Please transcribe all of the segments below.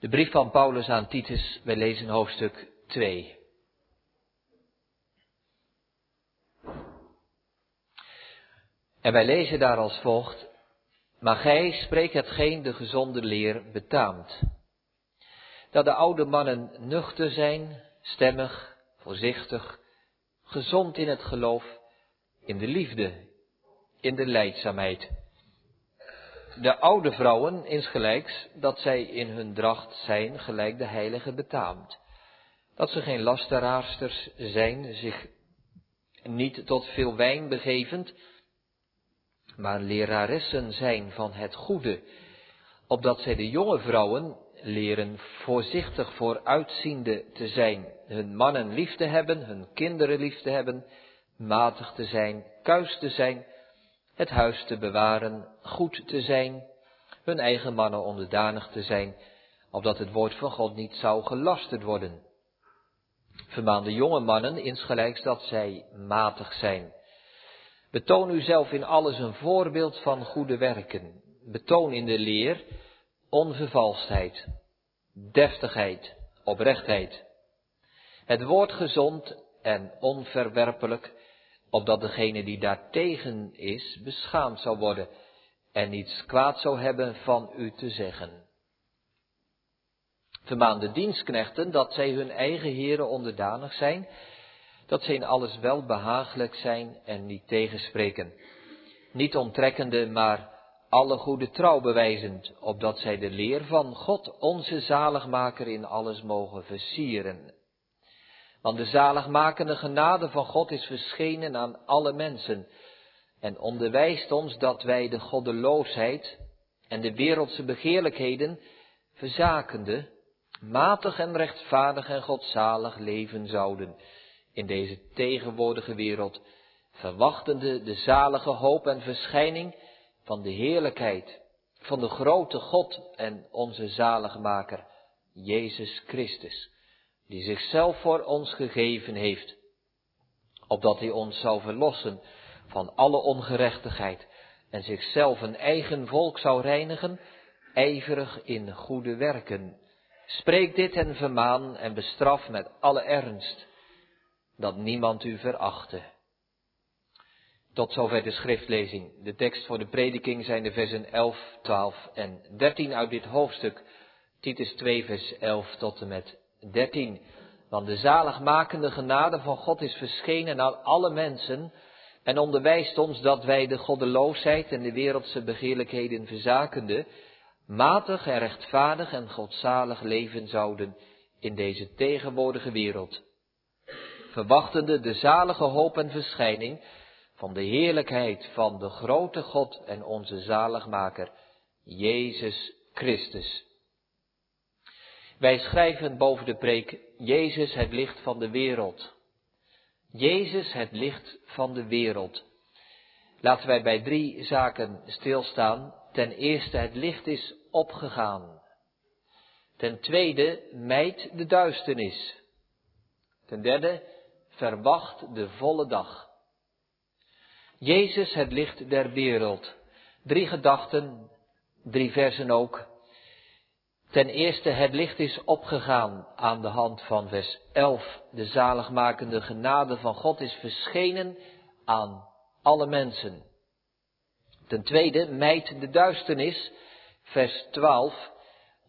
De brief van Paulus aan Titus, wij lezen hoofdstuk 2. En wij lezen daar als volgt, maar gij spreekt hetgeen de gezonde leer betaamt. Dat de oude mannen nuchter zijn, stemmig, voorzichtig, gezond in het geloof, in de liefde, in de leidzaamheid. De oude vrouwen insgelijks dat zij in hun dracht zijn gelijk de heilige betaamt. Dat ze geen lasteraarsters zijn, zich niet tot veel wijn begevend, maar leraressen zijn van het goede, opdat zij de jonge vrouwen leren voorzichtig vooruitziende te zijn, hun mannen lief te hebben, hun kinderen lief te hebben, matig te zijn, kuis te zijn, het huis te bewaren, goed te zijn, hun eigen mannen onderdanig te zijn, opdat het woord van God niet zou gelasterd worden. Vermaan de jonge mannen insgelijks dat zij matig zijn. Betoon uzelf in alles een voorbeeld van goede werken. Betoon in de leer onvervalstheid, deftigheid, oprechtheid. Het woord gezond en onverwerpelijk, opdat degene die daartegen is beschaamd zou worden en niets kwaad zou hebben van u te zeggen. Vermaan de dienstknechten dat zij hun eigen heren onderdanig zijn, dat zij in alles wel behagelijk zijn en niet tegenspreken. Niet onttrekkende, maar alle goede trouw bewijzend, opdat zij de leer van God, onze zaligmaker, in alles mogen versieren. Want de zaligmakende genade van God is verschenen aan alle mensen en onderwijst ons dat wij de goddeloosheid en de wereldse begeerlijkheden verzakende, matig en rechtvaardig en godzalig leven zouden. In deze tegenwoordige wereld, verwachtende de zalige hoop en verschijning van de heerlijkheid van de grote God en onze zaligmaker, Jezus Christus, die zichzelf voor ons gegeven heeft, opdat hij ons zou verlossen van alle ongerechtigheid en zichzelf een eigen volk zou reinigen, ijverig in goede werken. Spreek dit en vermaan en bestraf met alle ernst, dat niemand u verachte. Tot zover de schriftlezing. De tekst voor de prediking zijn de versen 11, 12 en 13 uit dit hoofdstuk. Titus 2, vers 11 tot en met 13. Want de zaligmakende genade van God is verschenen aan alle mensen en onderwijst ons dat wij de goddeloosheid en de wereldse begeerlijkheden verzakende, matig en rechtvaardig en godzalig leven zouden in deze tegenwoordige wereld. Verwachtende de zalige hoop en verschijning van de heerlijkheid van de grote God en onze zaligmaker, Jezus Christus. Wij schrijven boven de preek Jezus het licht van de wereld. Jezus het licht van de wereld. Laten wij bij drie zaken stilstaan. Ten eerste, het licht is opgegaan. Ten tweede, mijt de duisternis. Ten derde, verwacht de volle dag. Jezus, het licht der wereld. Drie gedachten, drie versen ook. Ten eerste, het licht is opgegaan aan de hand van vers 11. De zaligmakende genade van God is verschenen aan alle mensen. Ten tweede, mijt de duisternis, vers 12,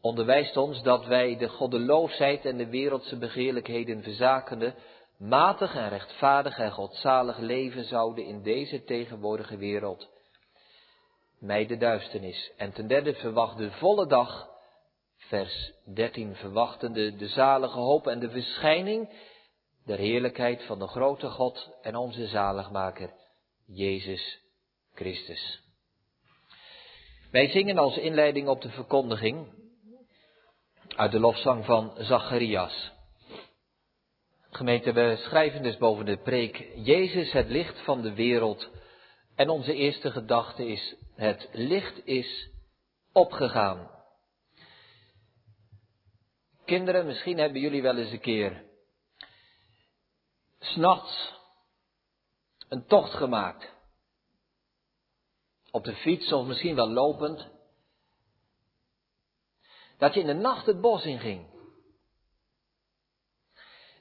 onderwijst ons dat wij de goddeloosheid en de wereldse begeerlijkheden verzakende matig en rechtvaardig en godzalig leven zouden in deze tegenwoordige wereld. Mij de duisternis. En ten derde verwacht de volle dag, vers 13, verwachtende de zalige hoop en de verschijning der heerlijkheid van de grote God en onze zaligmaker, Jezus Christus. Wij zingen als inleiding op de verkondiging uit de lofzang van Zacharias. Gemeente, we schrijven dus boven de preek Jezus het licht van de wereld. En onze eerste gedachte is, het licht is opgegaan. Kinderen, misschien hebben jullie wel eens een keer s'nachts een tocht gemaakt. Op de fiets of misschien wel lopend. Dat je in de nacht het bos inging.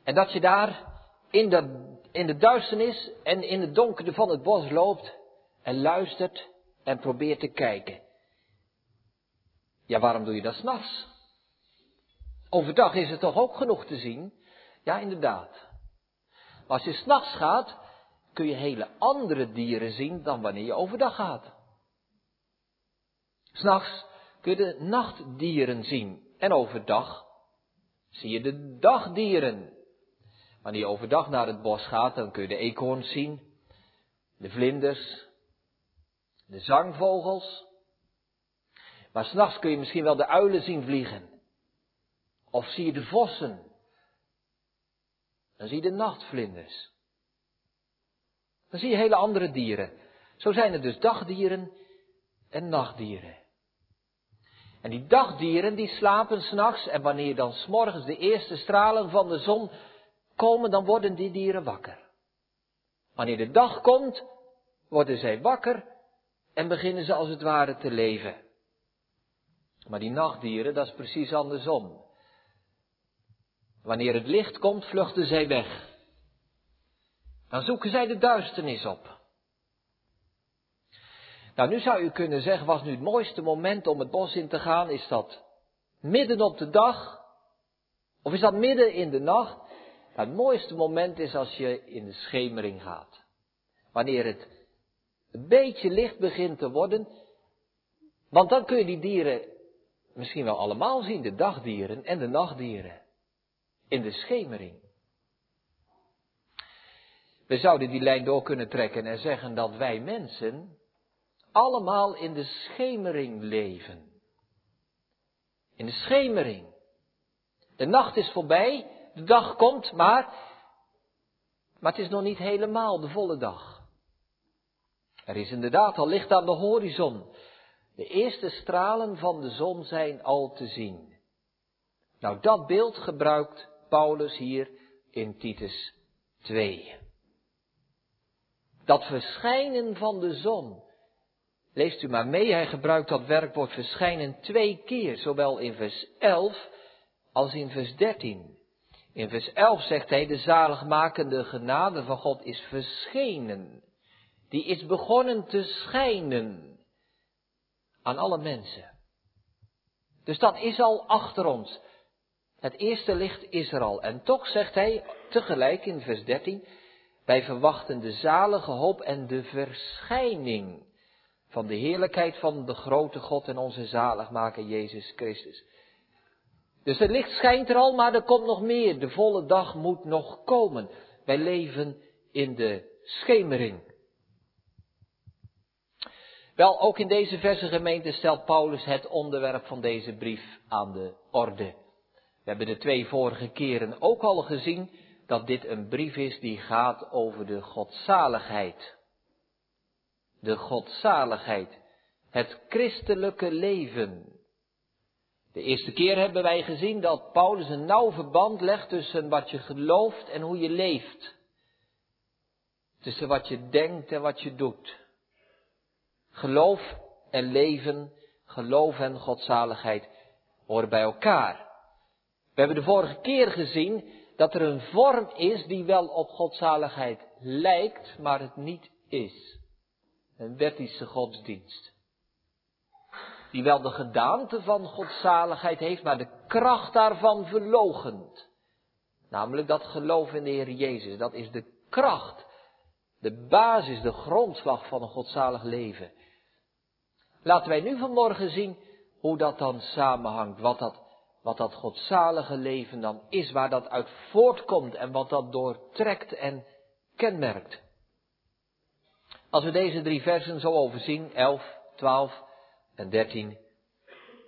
En dat je daar in de, in de duisternis en in het donkere van het bos loopt en luistert en probeert te kijken. Ja, waarom doe je dat s'nachts? Overdag is er toch ook genoeg te zien? Ja, inderdaad. Maar als je s'nachts gaat, kun je hele andere dieren zien dan wanneer je overdag gaat. S'nachts kun je de nachtdieren zien en overdag zie je de dagdieren. Wanneer je overdag naar het bos gaat, dan kun je de eekhoorns zien, de vlinders, de zangvogels. Maar s'nachts kun je misschien wel de uilen zien vliegen. Of zie je de vossen. Dan zie je de nachtvlinders. Dan zie je hele andere dieren. Zo zijn er dus dagdieren en nachtdieren. En die dagdieren die slapen s'nachts en wanneer dan s'morgens de eerste stralen van de zon komen, dan worden die dieren wakker. Wanneer de dag komt, worden zij wakker en beginnen ze als het ware te leven. Maar die nachtdieren, dat is precies andersom. Wanneer het licht komt, vluchten zij weg. Dan zoeken zij de duisternis op. Nou, nu zou u kunnen zeggen, was nu het mooiste moment om het bos in te gaan? Is dat midden op de dag? Of is dat midden in de nacht? Nou, het mooiste moment is als je in de schemering gaat. Wanneer het een beetje licht begint te worden. Want dan kun je die dieren misschien wel allemaal zien, de dagdieren en de nachtdieren. In de schemering. We zouden die lijn door kunnen trekken en zeggen dat wij mensen allemaal in de schemering leven. In de schemering. De nacht is voorbij, de dag komt, maar, maar het is nog niet helemaal de volle dag. Er is inderdaad al licht aan de horizon. De eerste stralen van de zon zijn al te zien. Nou, dat beeld gebruikt Paulus hier in Titus 2. Dat verschijnen van de zon. Leest u maar mee, hij gebruikt dat werkwoord verschijnen twee keer, zowel in vers 11 als in vers 13. In vers 11 zegt hij, de zaligmakende genade van God is verschenen. Die is begonnen te schijnen aan alle mensen. Dus dat is al achter ons. Het eerste licht is er al. En toch zegt hij tegelijk in vers 13, wij verwachten de zalige hoop en de verschijning van de heerlijkheid van de grote God en onze zaligmaker Jezus Christus. Dus het licht schijnt er al, maar er komt nog meer. De volle dag moet nog komen. Wij leven in de schemering. Wel, ook in deze verse gemeente stelt Paulus het onderwerp van deze brief aan de orde. We hebben de twee vorige keren ook al gezien dat dit een brief is die gaat over de godzaligheid. De godzaligheid. Het christelijke leven. De eerste keer hebben wij gezien dat Paulus een nauw verband legt tussen wat je gelooft en hoe je leeft. Tussen wat je denkt en wat je doet. Geloof en leven, geloof en godzaligheid horen bij elkaar. We hebben de vorige keer gezien dat er een vorm is die wel op godzaligheid lijkt, maar het niet is. Een wettische godsdienst. Die wel de gedaante van godzaligheid heeft, maar de kracht daarvan verlogend. Namelijk dat geloof in de Heer Jezus. Dat is de kracht, de basis, de grondslag van een godzalig leven. Laten wij nu vanmorgen zien hoe dat dan samenhangt, wat dat wat dat godzalige leven dan is, waar dat uit voortkomt en wat dat doortrekt en kenmerkt. Als we deze drie versen zo overzien, 11, 12 en 13,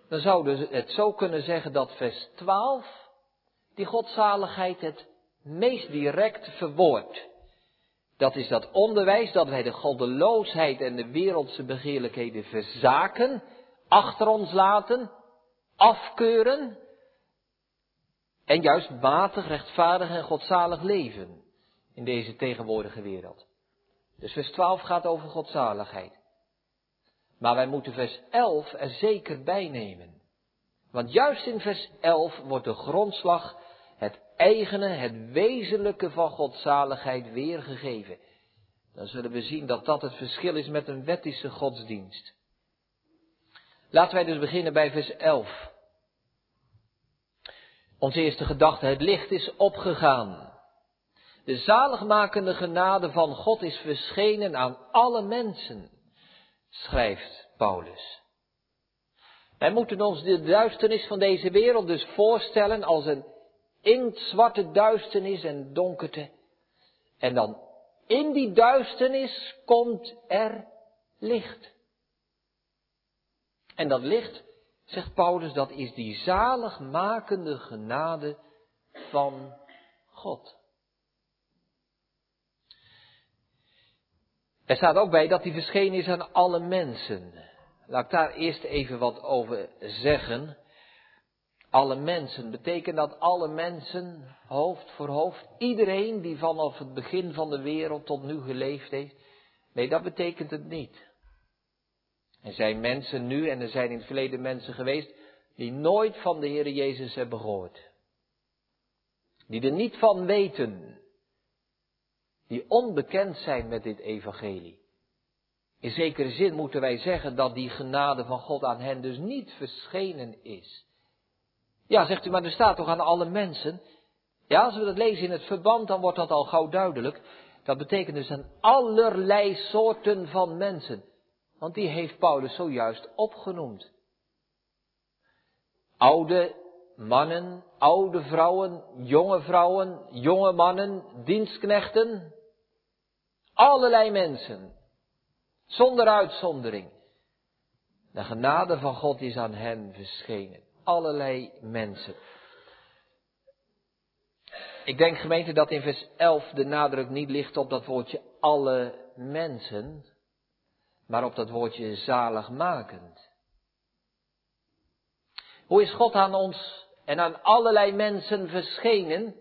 dan zouden we het zo kunnen zeggen dat vers 12 die godzaligheid het meest direct verwoordt. Dat is dat onderwijs dat wij de goddeloosheid en de wereldse begeerlijkheden verzaken, achter ons laten, afkeuren en juist matig, rechtvaardig en godzalig leven in deze tegenwoordige wereld. Dus vers 12 gaat over godzaligheid. Maar wij moeten vers 11 er zeker bij nemen. Want juist in vers 11 wordt de grondslag, het eigene, het wezenlijke van Gods zaligheid weergegeven. Dan zullen we zien dat dat het verschil is met een wettische godsdienst. Laten wij dus beginnen bij vers 11. Onze eerste gedachte, het licht is opgegaan. De zaligmakende genade van God is verschenen aan alle mensen, schrijft Paulus. Wij moeten ons de duisternis van deze wereld dus voorstellen als een inktzwarte duisternis en donkerte. En dan in die duisternis komt er licht. En dat licht, zegt Paulus, dat is die zaligmakende genade van God. Er staat ook bij dat die verschenen is aan alle mensen. Laat ik daar eerst even wat over zeggen. Alle mensen betekent dat alle mensen, hoofd voor hoofd, iedereen die vanaf het begin van de wereld tot nu geleefd heeft. Nee, dat betekent het niet. Er zijn mensen nu en er zijn in het verleden mensen geweest die nooit van de Heer Jezus hebben gehoord. Die er niet van weten. Die onbekend zijn met dit evangelie. In zekere zin moeten wij zeggen dat die genade van God aan hen dus niet verschenen is. Ja, zegt u, maar er staat toch aan alle mensen? Ja, als we dat lezen in het verband, dan wordt dat al gauw duidelijk. Dat betekent dus aan allerlei soorten van mensen. Want die heeft Paulus zojuist opgenoemd. Oude mannen, oude vrouwen, jonge vrouwen, jonge mannen, dienstknechten. Allerlei mensen. Zonder uitzondering. De genade van God is aan hen verschenen. Allerlei mensen. Ik denk gemeente dat in vers 11 de nadruk niet ligt op dat woordje alle mensen, maar op dat woordje zaligmakend. Hoe is God aan ons en aan allerlei mensen verschenen?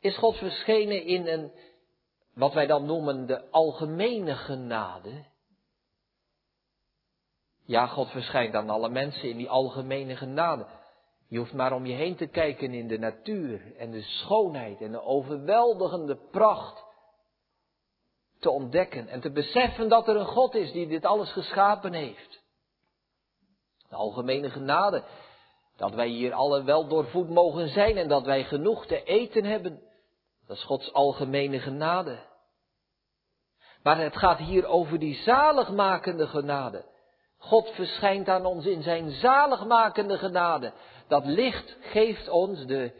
Is God verschenen in een wat wij dan noemen de algemene genade. Ja, God verschijnt aan alle mensen in die algemene genade. Je hoeft maar om je heen te kijken in de natuur en de schoonheid en de overweldigende pracht te ontdekken en te beseffen dat er een God is die dit alles geschapen heeft. De algemene genade, dat wij hier alle wel doorvoed mogen zijn en dat wij genoeg te eten hebben. Dat is Gods algemene genade. Maar het gaat hier over die zaligmakende genade. God verschijnt aan ons in zijn zaligmakende genade. Dat licht geeft ons de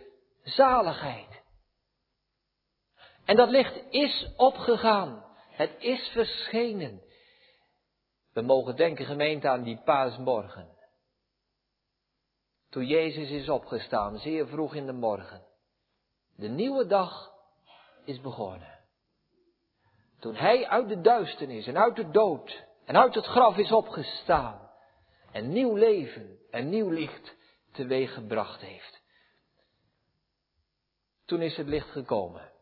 zaligheid. En dat licht is opgegaan. Het is verschenen. We mogen denken gemeente aan die paasmorgen. Toen Jezus is opgestaan, zeer vroeg in de morgen. De nieuwe dag is begonnen. Toen hij uit de duisternis en uit de dood en uit het graf is opgestaan. En nieuw leven en nieuw licht teweeg gebracht heeft. Toen is het licht gekomen.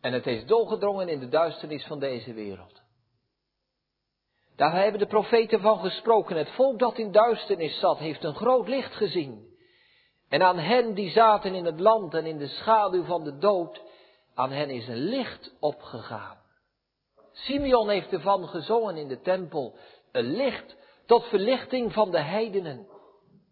En het is doorgedrongen in de duisternis van deze wereld. Daar hebben de profeten van gesproken. Het volk dat in duisternis zat, heeft een groot licht gezien. En aan hen die zaten in het land en in de schaduw van de dood, aan hen is een licht opgegaan. Simeon heeft ervan gezongen in de tempel. Een licht tot verlichting van de heidenen.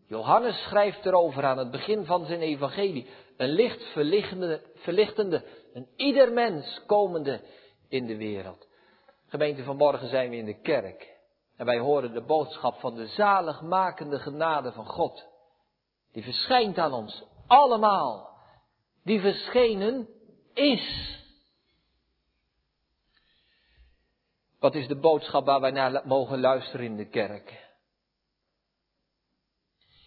Johannes schrijft erover aan het begin van zijn evangelie. Een licht verlichtende, verlichtende, een ieder mens komende in de wereld. Gemeente, vanmorgen zijn we in de kerk. En wij horen de boodschap van de zaligmakende genade van God. Die verschijnt aan ons allemaal. Die verschenen is. Wat is de boodschap waar wij naar mogen luisteren in de kerk?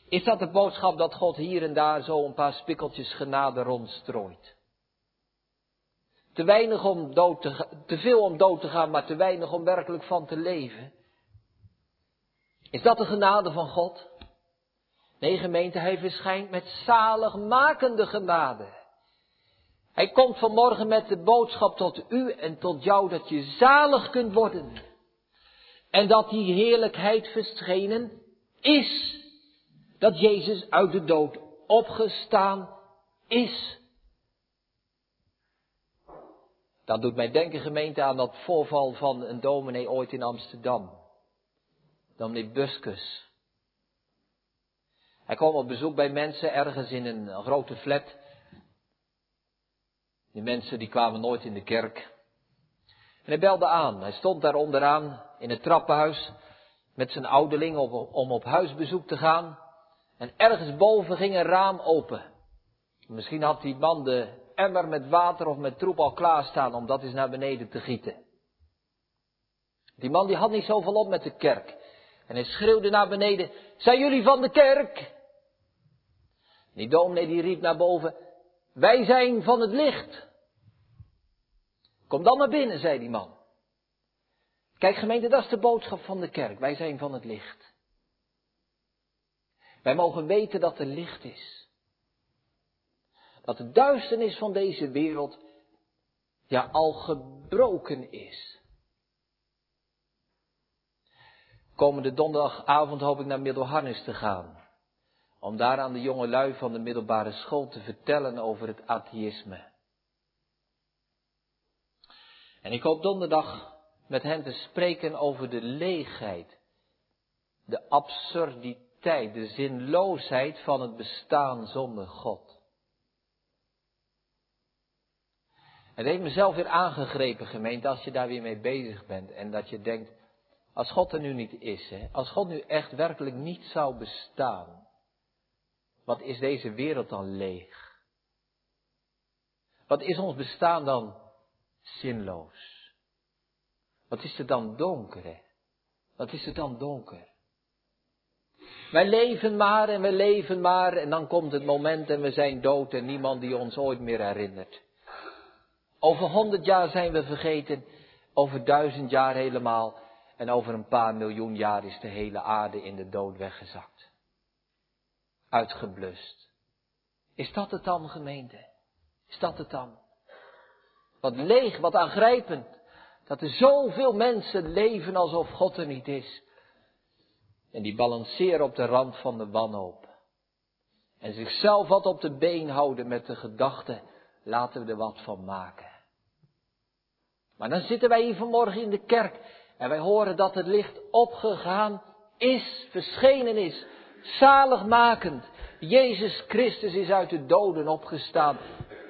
Is dat de boodschap dat God hier en daar zo een paar spikkeltjes genade rondstrooit? Te weinig om dood te, te veel om dood te gaan, maar te weinig om werkelijk van te leven. Is dat de genade van God? Nee, gemeente, hij verschijnt met zaligmakende genade. Hij komt vanmorgen met de boodschap tot u en tot jou dat je zalig kunt worden. En dat die heerlijkheid verschenen is dat Jezus uit de dood opgestaan is. Dat doet mij denken, gemeente, aan dat voorval van een dominee ooit in Amsterdam. Dominee Buskus. Hij kwam op bezoek bij mensen ergens in een grote flat. Die mensen die kwamen nooit in de kerk. En hij belde aan. Hij stond daar onderaan in het trappenhuis met zijn ouderling om op huisbezoek te gaan. En ergens boven ging een raam open. Misschien had die man de emmer met water of met troep al klaarstaan om dat eens naar beneden te gieten. Die man die had niet zoveel op met de kerk. En hij schreeuwde naar beneden, zijn jullie van de kerk? Die dominee die riep naar boven, wij zijn van het licht. Kom dan naar binnen, zei die man. Kijk gemeente, dat is de boodschap van de kerk. Wij zijn van het licht. Wij mogen weten dat er licht is. Dat de duisternis van deze wereld ja al gebroken is. Komende donderdagavond hoop ik naar Middelharnis te gaan. Om daar aan de jonge lui van de middelbare school te vertellen over het atheïsme. En ik hoop donderdag met hen te spreken over de leegheid, de absurditeit, de zinloosheid van het bestaan zonder God. Het heeft mezelf weer aangegrepen, gemeente, als je daar weer mee bezig bent en dat je denkt, als God er nu niet is, hè, als God nu echt werkelijk niet zou bestaan, wat is deze wereld dan leeg? Wat is ons bestaan dan zinloos? Wat is er dan donker, hè? Wat is er dan donker? Wij leven maar en we leven maar en dan komt het moment en we zijn dood en niemand die ons ooit meer herinnert. Over honderd jaar zijn we vergeten, over duizend jaar helemaal en over een paar miljoen jaar is de hele aarde in de dood weggezakt. Uitgeblust. Is dat het dan, gemeente? Is dat het dan? Wat leeg, wat aangrijpend. Dat er zoveel mensen leven alsof God er niet is. En die balanceren op de rand van de wanhoop. En zichzelf wat op de been houden met de gedachte, laten we er wat van maken. Maar dan zitten wij hier vanmorgen in de kerk en wij horen dat het licht opgegaan is, verschenen is, zaligmakend. Jezus Christus is uit de doden opgestaan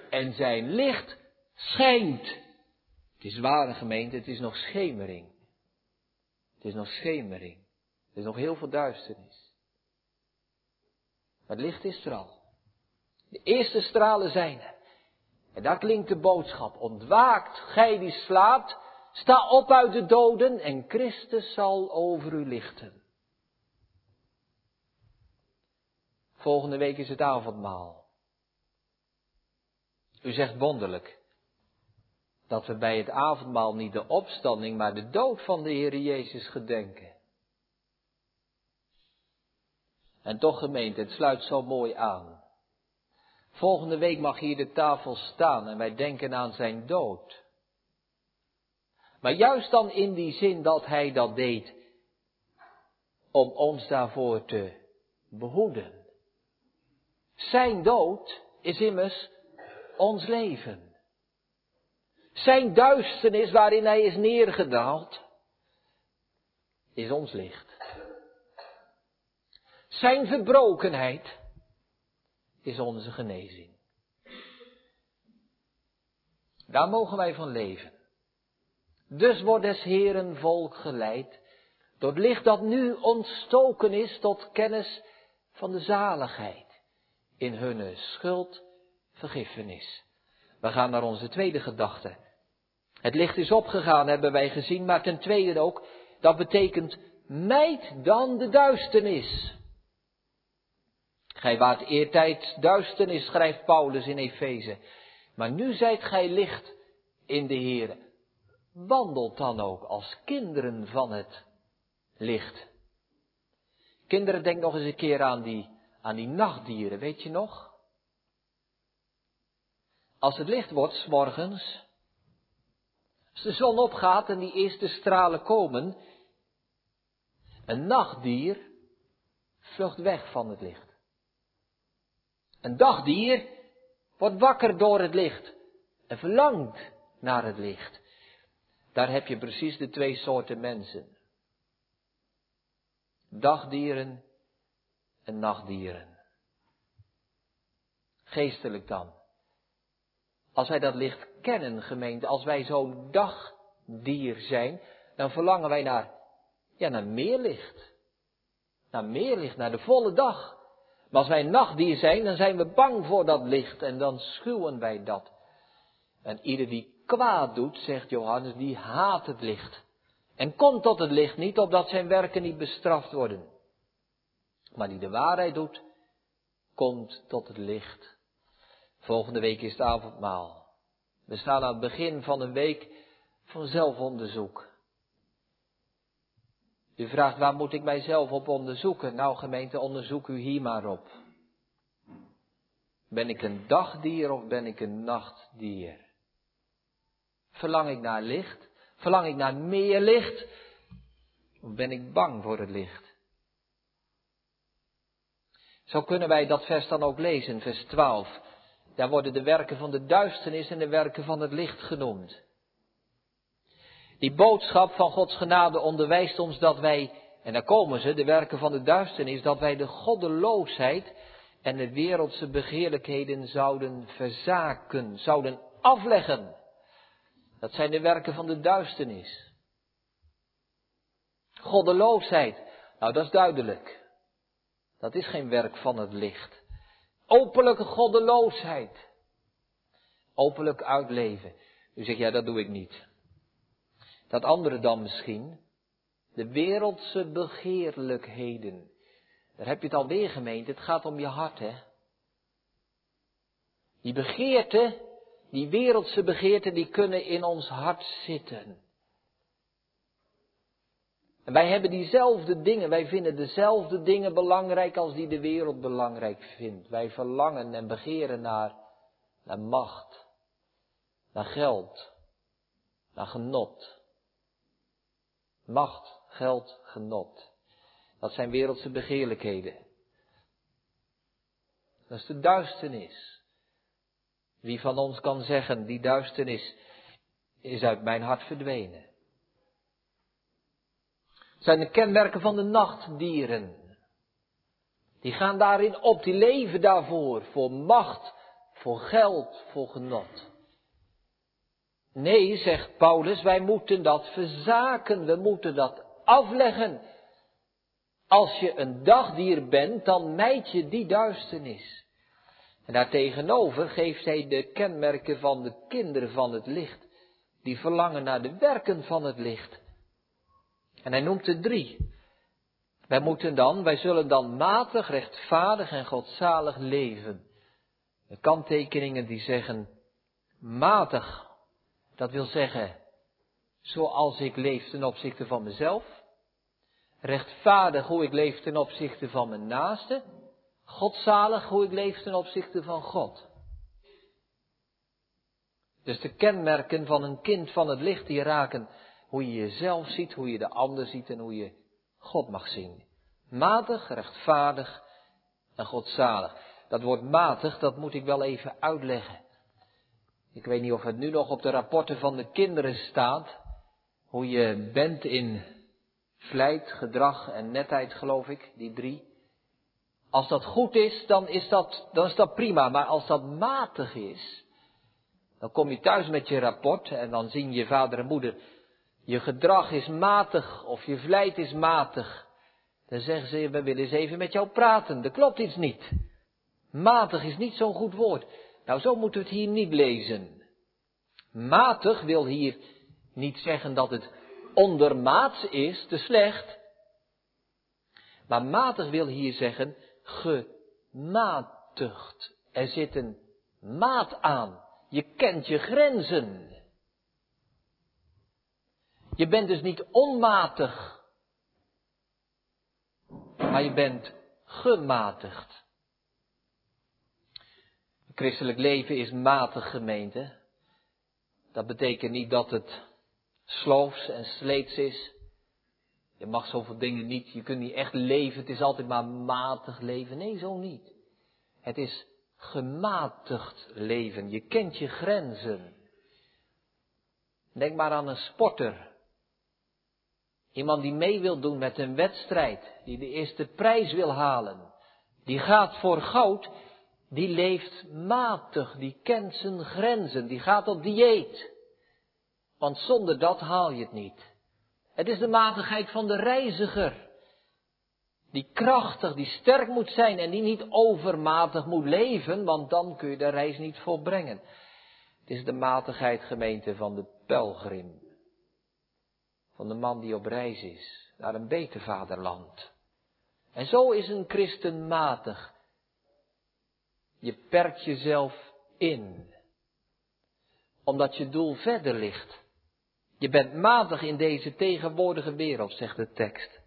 en zijn licht schijnt. Het is ware gemeente, het is nog schemering. Het is nog schemering. Er is nog heel veel duisternis. Maar het licht is er al. De eerste stralen zijn er. En daar klinkt de boodschap. Ontwaakt, gij die slaapt, sta op uit de doden en Christus zal over u lichten. Volgende week is het avondmaal. U zegt wonderlijk dat we bij het avondmaal niet de opstanding, maar de dood van de Heer Jezus gedenken. En toch gemeente, het sluit zo mooi aan. Volgende week mag hier de tafel staan en wij denken aan zijn dood. Maar juist dan in die zin dat hij dat deed om ons daarvoor te behoeden. Zijn dood is immers ons leven. Zijn duisternis waarin hij is neergedaald, is ons licht. Zijn verbrokenheid is onze genezing. Daar mogen wij van leven. Dus wordt des Heeren volk geleid door het licht dat nu ontstoken is tot kennis van de zaligheid in hunne schuld vergiffenis. We gaan naar onze tweede gedachte. Het licht is opgegaan, hebben wij gezien, maar ten tweede ook, dat betekent, mijt dan de duisternis. Gij waart eertijds duisternis, schrijft Paulus in Efeze. Maar nu zijt gij licht in de Heer. Wandelt dan ook als kinderen van het licht. Kinderen, denk nog eens een keer aan die, aan die nachtdieren, weet je nog? Als het licht wordt, s morgens, als de zon opgaat en die eerste stralen komen, een nachtdier vlucht weg van het licht. Een dagdier wordt wakker door het licht en verlangt naar het licht. Daar heb je precies de twee soorten mensen. Dagdieren en nachtdieren. Geestelijk dan. Als wij dat licht kennen, gemeente, als wij zo'n dagdier zijn, dan verlangen wij naar, ja, naar meer licht. Naar meer licht, naar de volle dag. Maar als wij nachtdier zijn, dan zijn we bang voor dat licht en dan schuwen wij dat. En ieder die kwaad doet, zegt Johannes, die haat het licht. En komt tot het licht niet, opdat zijn werken niet bestraft worden. Maar die de waarheid doet, komt tot het licht. Volgende week is het avondmaal. We staan aan het begin van een week van zelfonderzoek. U vraagt, waar moet ik mijzelf op onderzoeken? Nou gemeente, onderzoek u hier maar op. Ben ik een dagdier of ben ik een nachtdier? Verlang ik naar licht? Verlang ik naar meer licht? Of ben ik bang voor het licht? Zo kunnen wij dat vers dan ook lezen, vers 12. Daar worden de werken van de duisternis en de werken van het licht genoemd. Die boodschap van Gods genade onderwijst ons dat wij, en daar komen ze, de werken van de duisternis, dat wij de goddeloosheid en de wereldse begeerlijkheden zouden verzaken, zouden afleggen. Dat zijn de werken van de duisternis. Goddeloosheid, nou dat is duidelijk. Dat is geen werk van het licht. Openlijke goddeloosheid. Openlijk uitleven. U zegt, ja, dat doe ik niet. Dat andere dan misschien. De wereldse begeerlijkheden. Daar heb je het alweer gemeend. Het gaat om je hart, hè. Die begeerte, die wereldse begeerten, die kunnen in ons hart zitten. En wij hebben diezelfde dingen, wij vinden dezelfde dingen belangrijk als die de wereld belangrijk vindt. Wij verlangen en begeren naar, naar macht, naar geld, naar genot. Macht, geld, genot. Dat zijn wereldse begeerlijkheden. Dat is de duisternis. Wie van ons kan zeggen, die duisternis is uit mijn hart verdwenen zijn de kenmerken van de nachtdieren. Die gaan daarin op, die leven daarvoor, voor macht, voor geld, voor genot. Nee, zegt Paulus, wij moeten dat verzaken, we moeten dat afleggen. Als je een dagdier bent, dan mijd je die duisternis. En daartegenover geeft hij de kenmerken van de kinderen van het licht, die verlangen naar de werken van het licht. En hij noemt er drie. Wij moeten dan, wij zullen dan matig, rechtvaardig en godzalig leven. De kanttekeningen die zeggen matig, dat wil zeggen zoals ik leef ten opzichte van mezelf. Rechtvaardig hoe ik leef ten opzichte van mijn naaste. Godzalig hoe ik leef ten opzichte van God. Dus de kenmerken van een kind van het licht die raken hoe je jezelf ziet, hoe je de ander ziet en hoe je God mag zien. Matig, rechtvaardig en godzalig. Dat woord matig, dat moet ik wel even uitleggen. Ik weet niet of het nu nog op de rapporten van de kinderen staat. Hoe je bent in vlijt, gedrag en netheid, geloof ik, die drie. Als dat goed is, dan is dat, dan is dat prima. Maar als dat matig is, dan kom je thuis met je rapport en dan zien je vader en moeder, je gedrag is matig of je vlijt is matig. Dan zeggen ze, we willen eens even met jou praten. Er klopt iets niet. Matig is niet zo'n goed woord. Nou, zo moeten we het hier niet lezen. Matig wil hier niet zeggen dat het ondermaats is, te slecht. Maar matig wil hier zeggen gematigd. Er zit een maat aan. Je kent je grenzen. Je bent dus niet onmatig, maar je bent gematigd. Christelijk leven is matig gemeente. Dat betekent niet dat het sloofs en sleets is. Je mag zoveel dingen niet, je kunt niet echt leven, het is altijd maar matig leven. Nee, zo niet. Het is gematigd leven. Je kent je grenzen. Denk maar aan een sporter. Iemand die mee wil doen met een wedstrijd, die de eerste prijs wil halen. Die gaat voor goud, die leeft matig, die kent zijn grenzen, die gaat op dieet. Want zonder dat haal je het niet. Het is de matigheid van de reiziger. Die krachtig, die sterk moet zijn en die niet overmatig moet leven, want dan kun je de reis niet volbrengen. Het is de matigheid gemeente van de pelgrim. Van de man die op reis is naar een beter vaderland. En zo is een christen matig. Je perkt jezelf in. Omdat je doel verder ligt. Je bent matig in deze tegenwoordige wereld, zegt de tekst.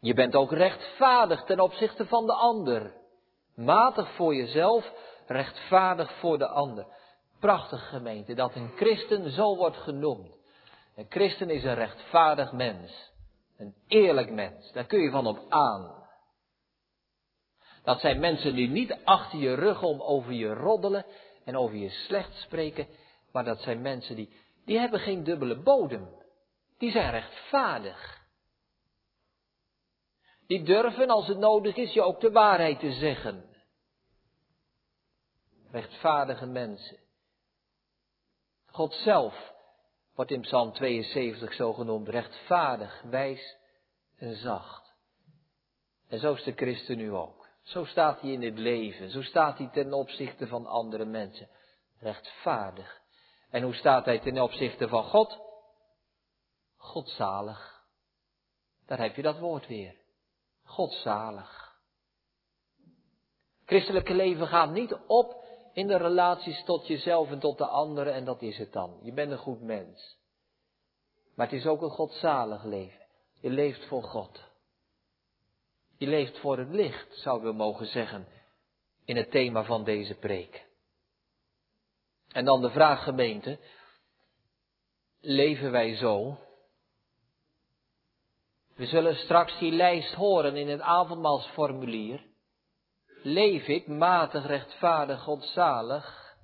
Je bent ook rechtvaardig ten opzichte van de ander. Matig voor jezelf, rechtvaardig voor de ander. Prachtig gemeente dat een christen zo wordt genoemd. Een christen is een rechtvaardig mens. Een eerlijk mens. Daar kun je van op aan. Dat zijn mensen die niet achter je rug om over je roddelen en over je slecht spreken. Maar dat zijn mensen die, die hebben geen dubbele bodem. Die zijn rechtvaardig. Die durven, als het nodig is, je ook de waarheid te zeggen. Rechtvaardige mensen. God zelf wordt in Psalm 72 zo genoemd, rechtvaardig, wijs en zacht. En zo is de christen nu ook. Zo staat hij in het leven, zo staat hij ten opzichte van andere mensen. Rechtvaardig. En hoe staat hij ten opzichte van God? Godzalig. Daar heb je dat woord weer. Godzalig. Christelijke leven gaat niet op in de relaties tot jezelf en tot de anderen en dat is het dan. Je bent een goed mens. Maar het is ook een godzalig leven. Je leeft voor God. Je leeft voor het licht, zouden we mogen zeggen, in het thema van deze preek. En dan de vraag gemeente, leven wij zo? We zullen straks die lijst horen in het avondmaalsformulier. Leef ik matig, rechtvaardig, godzalig?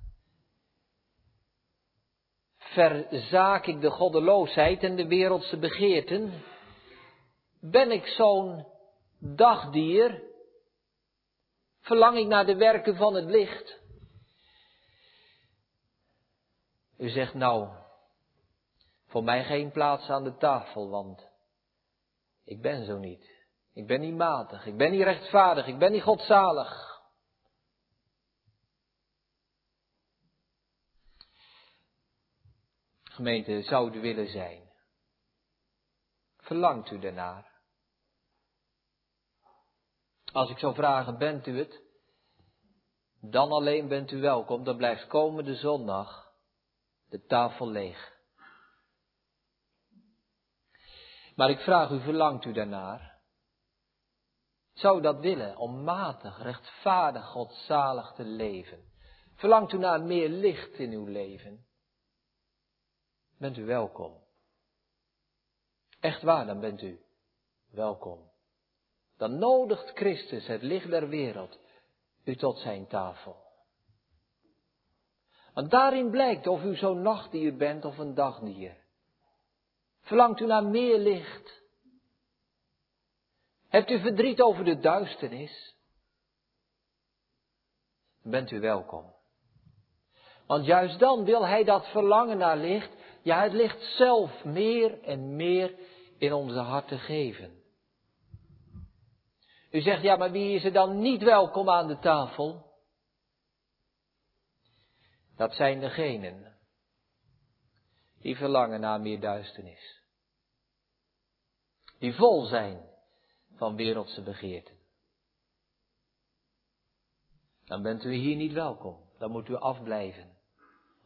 Verzaak ik de goddeloosheid en de wereldse begeerten? Ben ik zo'n dagdier? Verlang ik naar de werken van het licht? U zegt nou, voor mij geen plaats aan de tafel, want ik ben zo niet. Ik ben niet matig. Ik ben niet rechtvaardig. Ik ben niet godzalig. Gemeente, zou u willen zijn? Verlangt u daarnaar? Als ik zou vragen, bent u het? Dan alleen bent u welkom, dan blijft komende zondag de tafel leeg. Maar ik vraag u, verlangt u daarnaar? Zou u dat willen, om matig, rechtvaardig, godzalig te leven? Verlangt u naar meer licht in uw leven? Bent u welkom. Echt waar, dan bent u welkom. Dan nodigt Christus, het licht der wereld, u tot zijn tafel. Want daarin blijkt of u zo'n nachtdier bent of een dagdier. Verlangt u naar meer licht? Hebt u verdriet over de duisternis? Bent u welkom. Want juist dan wil Hij dat verlangen naar licht, ja het licht zelf meer en meer in onze harten geven. U zegt, ja maar wie is er dan niet welkom aan de tafel? Dat zijn degenen die verlangen naar meer duisternis. Die vol zijn van wereldse begeerten. Dan bent u hier niet welkom. Dan moet u afblijven.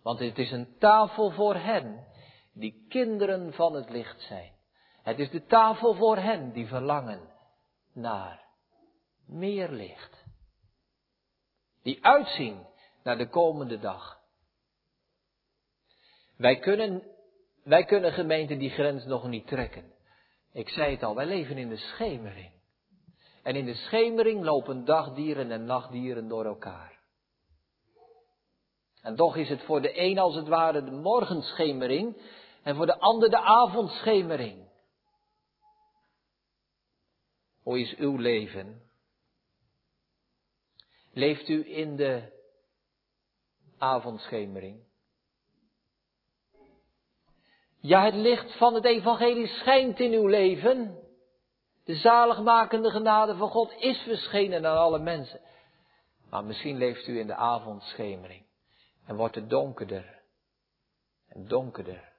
Want het is een tafel voor hen die kinderen van het licht zijn. Het is de tafel voor hen die verlangen naar meer licht. Die uitzien naar de komende dag. Wij kunnen, wij kunnen gemeente die grens nog niet trekken. Ik zei het al, wij leven in de schemering. En in de schemering lopen dagdieren en nachtdieren door elkaar. En toch is het voor de een als het ware de morgenschemering en voor de ander de avondschemering. Hoe is uw leven? Leeft u in de avondschemering? Ja, het licht van het evangelie schijnt in uw leven. De zaligmakende genade van God is verschenen aan alle mensen. Maar misschien leeft u in de avondschemering en wordt het donkerder en donkerder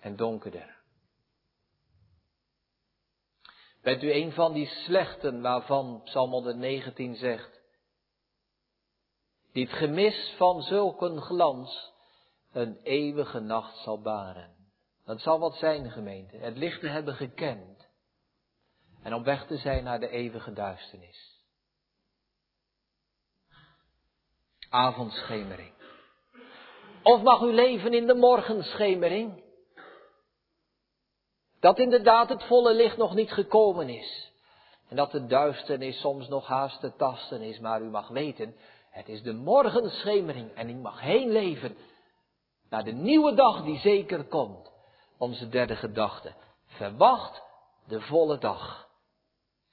en donkerder. Bent u een van die slechten waarvan Psalm 119 zegt, die het gemis van zulke glans een eeuwige nacht zal baren. Dat zal wat zijn, gemeente. Het licht te hebben gekend. En op weg te zijn naar de eeuwige duisternis. Avondschemering. Of mag u leven in de morgenschemering? Dat inderdaad het volle licht nog niet gekomen is. En dat de duisternis soms nog haast te tasten is. Maar u mag weten, het is de morgenschemering. En u mag heen leven naar de nieuwe dag die zeker komt. Onze derde gedachte. Verwacht de volle dag.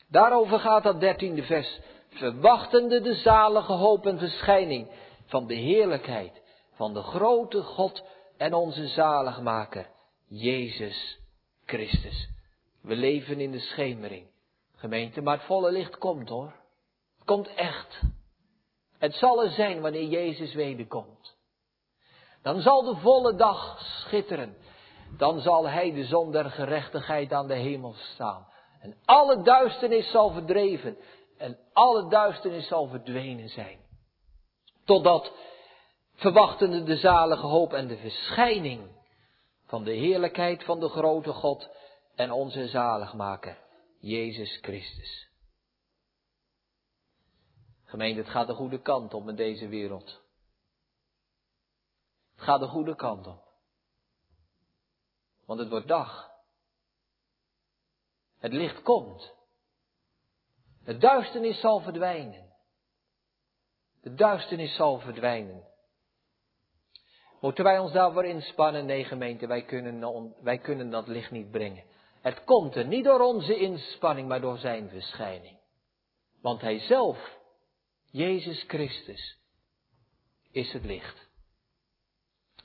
Daarover gaat dat dertiende vers. Verwachtende de zalige hoop en verschijning van de heerlijkheid van de grote God en onze zaligmaker, Jezus Christus. We leven in de schemering, gemeente, maar het volle licht komt hoor. Het komt echt. Het zal er zijn wanneer Jezus wederkomt. Dan zal de volle dag schitteren. Dan zal hij de zon der gerechtigheid aan de hemel staan. En alle duisternis zal verdreven. En alle duisternis zal verdwenen zijn. Totdat, verwachtende de zalige hoop en de verschijning van de heerlijkheid van de grote God en onze zaligmaker, Jezus Christus. Gemeente, het gaat de goede kant op in deze wereld. Het gaat de goede kant op. Want het wordt dag. Het licht komt. De duisternis zal verdwijnen. De duisternis zal verdwijnen. Moeten wij ons daarvoor inspannen? Nee, gemeente, wij kunnen, wij kunnen dat licht niet brengen. Het komt er niet door onze inspanning, maar door zijn verschijning. Want hij zelf, Jezus Christus, is het licht.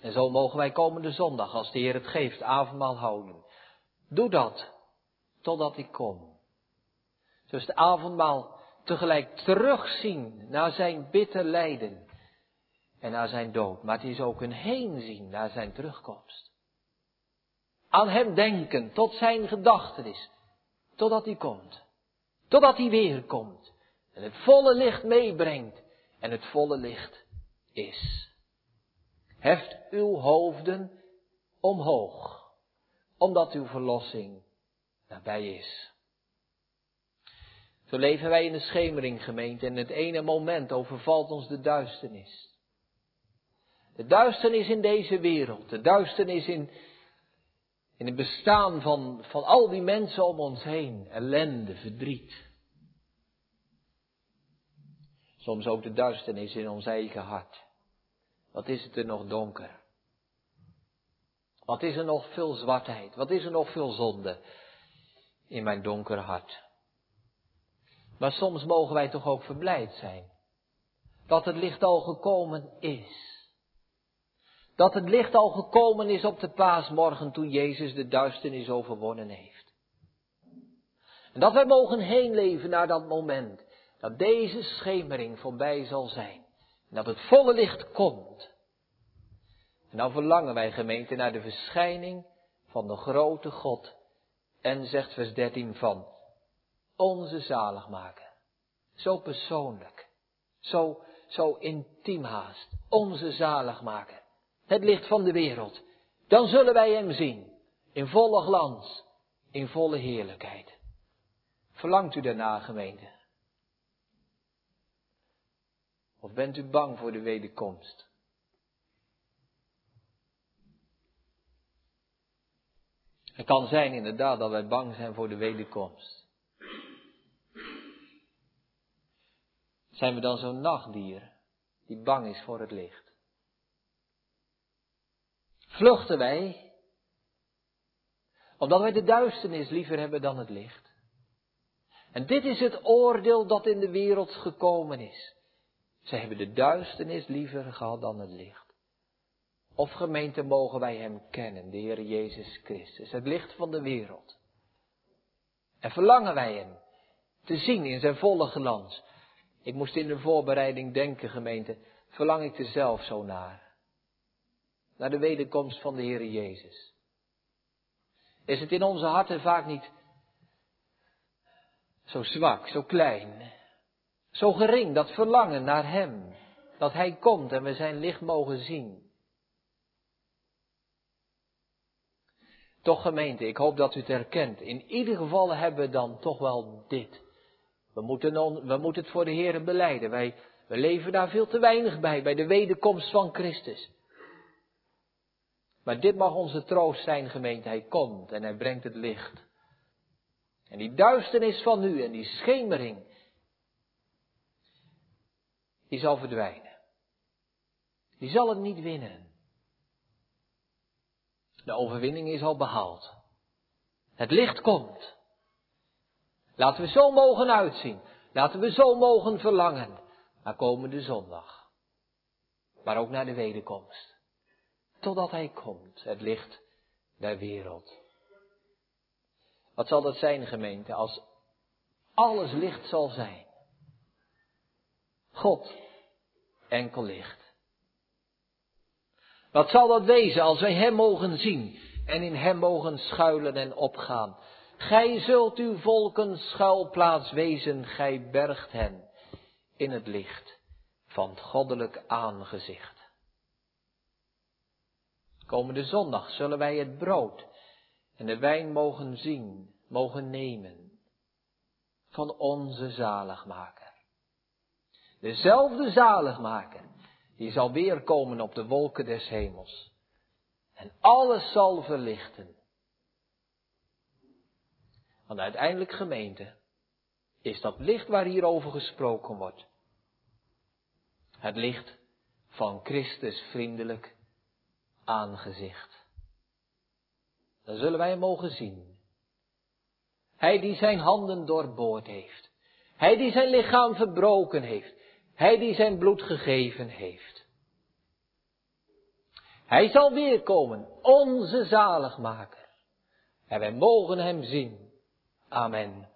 En zo mogen wij komende zondag, als de Heer het geeft, avondmaal houden. Doe dat, totdat ik kom. Dus de avondmaal tegelijk terugzien naar zijn bitter lijden en naar zijn dood. Maar het is ook een heenzien naar zijn terugkomst. Aan hem denken, tot zijn gedachtenis, totdat hij komt. Totdat hij weer komt. En het volle licht meebrengt. En het volle licht is. Heft uw hoofden omhoog, omdat uw verlossing nabij is. Zo leven wij in de schemering, gemeente, en het ene moment overvalt ons de duisternis. De duisternis in deze wereld, de duisternis in, in het bestaan van, van al die mensen om ons heen, ellende, verdriet. Soms ook de duisternis in ons eigen hart. Wat is het er nog donker? Wat is er nog veel zwartheid? Wat is er nog veel zonde in mijn donker hart? Maar soms mogen wij toch ook verblijd zijn dat het licht al gekomen is. Dat het licht al gekomen is op de paasmorgen toen Jezus de duisternis overwonnen heeft. En dat wij mogen heen leven naar dat moment dat deze schemering voorbij zal zijn. En dat het volle licht komt. En dan verlangen wij gemeente naar de verschijning van de grote God. En zegt vers 13 van onze zaligmaker. Zo persoonlijk. Zo, zo intiem haast. Onze zaligmaker het licht van de wereld, dan zullen wij Hem zien in volle glans, in volle heerlijkheid. Verlangt u daarna, gemeente? Of bent u bang voor de wederkomst? Het kan zijn inderdaad dat wij bang zijn voor de wederkomst. Zijn we dan zo'n nachtdier die bang is voor het licht? Vluchten wij omdat wij de duisternis liever hebben dan het licht? En dit is het oordeel dat in de wereld gekomen is. Zij hebben de duisternis liever gehad dan het licht. Of gemeente mogen wij Hem kennen, de Heer Jezus Christus, het licht van de wereld. En verlangen wij Hem te zien in zijn volle glans. Ik moest in de voorbereiding denken, gemeente, verlang ik er zelf zo naar. Naar de wederkomst van de Heer Jezus. Is het in onze harten vaak niet zo zwak, zo klein, zo gering, dat verlangen naar Hem, dat Hij komt en we Zijn licht mogen zien? Toch gemeente, ik hoop dat u het herkent. In ieder geval hebben we dan toch wel dit. We moeten, we moeten het voor de Heer beleiden. Wij, we leven daar veel te weinig bij, bij de wederkomst van Christus. Maar dit mag onze troost zijn, gemeente. Hij komt en hij brengt het licht. En die duisternis van nu en die schemering, die zal verdwijnen. Die zal het niet winnen. De overwinning is al behaald. Het licht komt. Laten we zo mogen uitzien. Laten we zo mogen verlangen naar komende zondag. Maar ook naar de wederkomst. Totdat Hij komt, het licht der wereld. Wat zal dat zijn, gemeente, als alles licht zal zijn? God, enkel licht. Wat zal dat wezen als wij Hem mogen zien en in Hem mogen schuilen en opgaan? Gij zult uw volken schuilplaats wezen, gij bergt hen in het licht van het goddelijk aangezicht. Komende zondag zullen wij het brood en de wijn mogen zien, mogen nemen van onze zaligmaker. Dezelfde zaligmaker die zal weer komen op de wolken des hemels. En alles zal verlichten. Want uiteindelijk gemeente is dat licht waar hierover gesproken wordt. Het licht van Christus vriendelijk aangezicht. Dan zullen wij hem mogen zien. Hij die zijn handen doorboord heeft. Hij die zijn lichaam verbroken heeft. Hij die zijn bloed gegeven heeft. Hij zal weerkomen, onze zaligmaker. En wij mogen hem zien. Amen.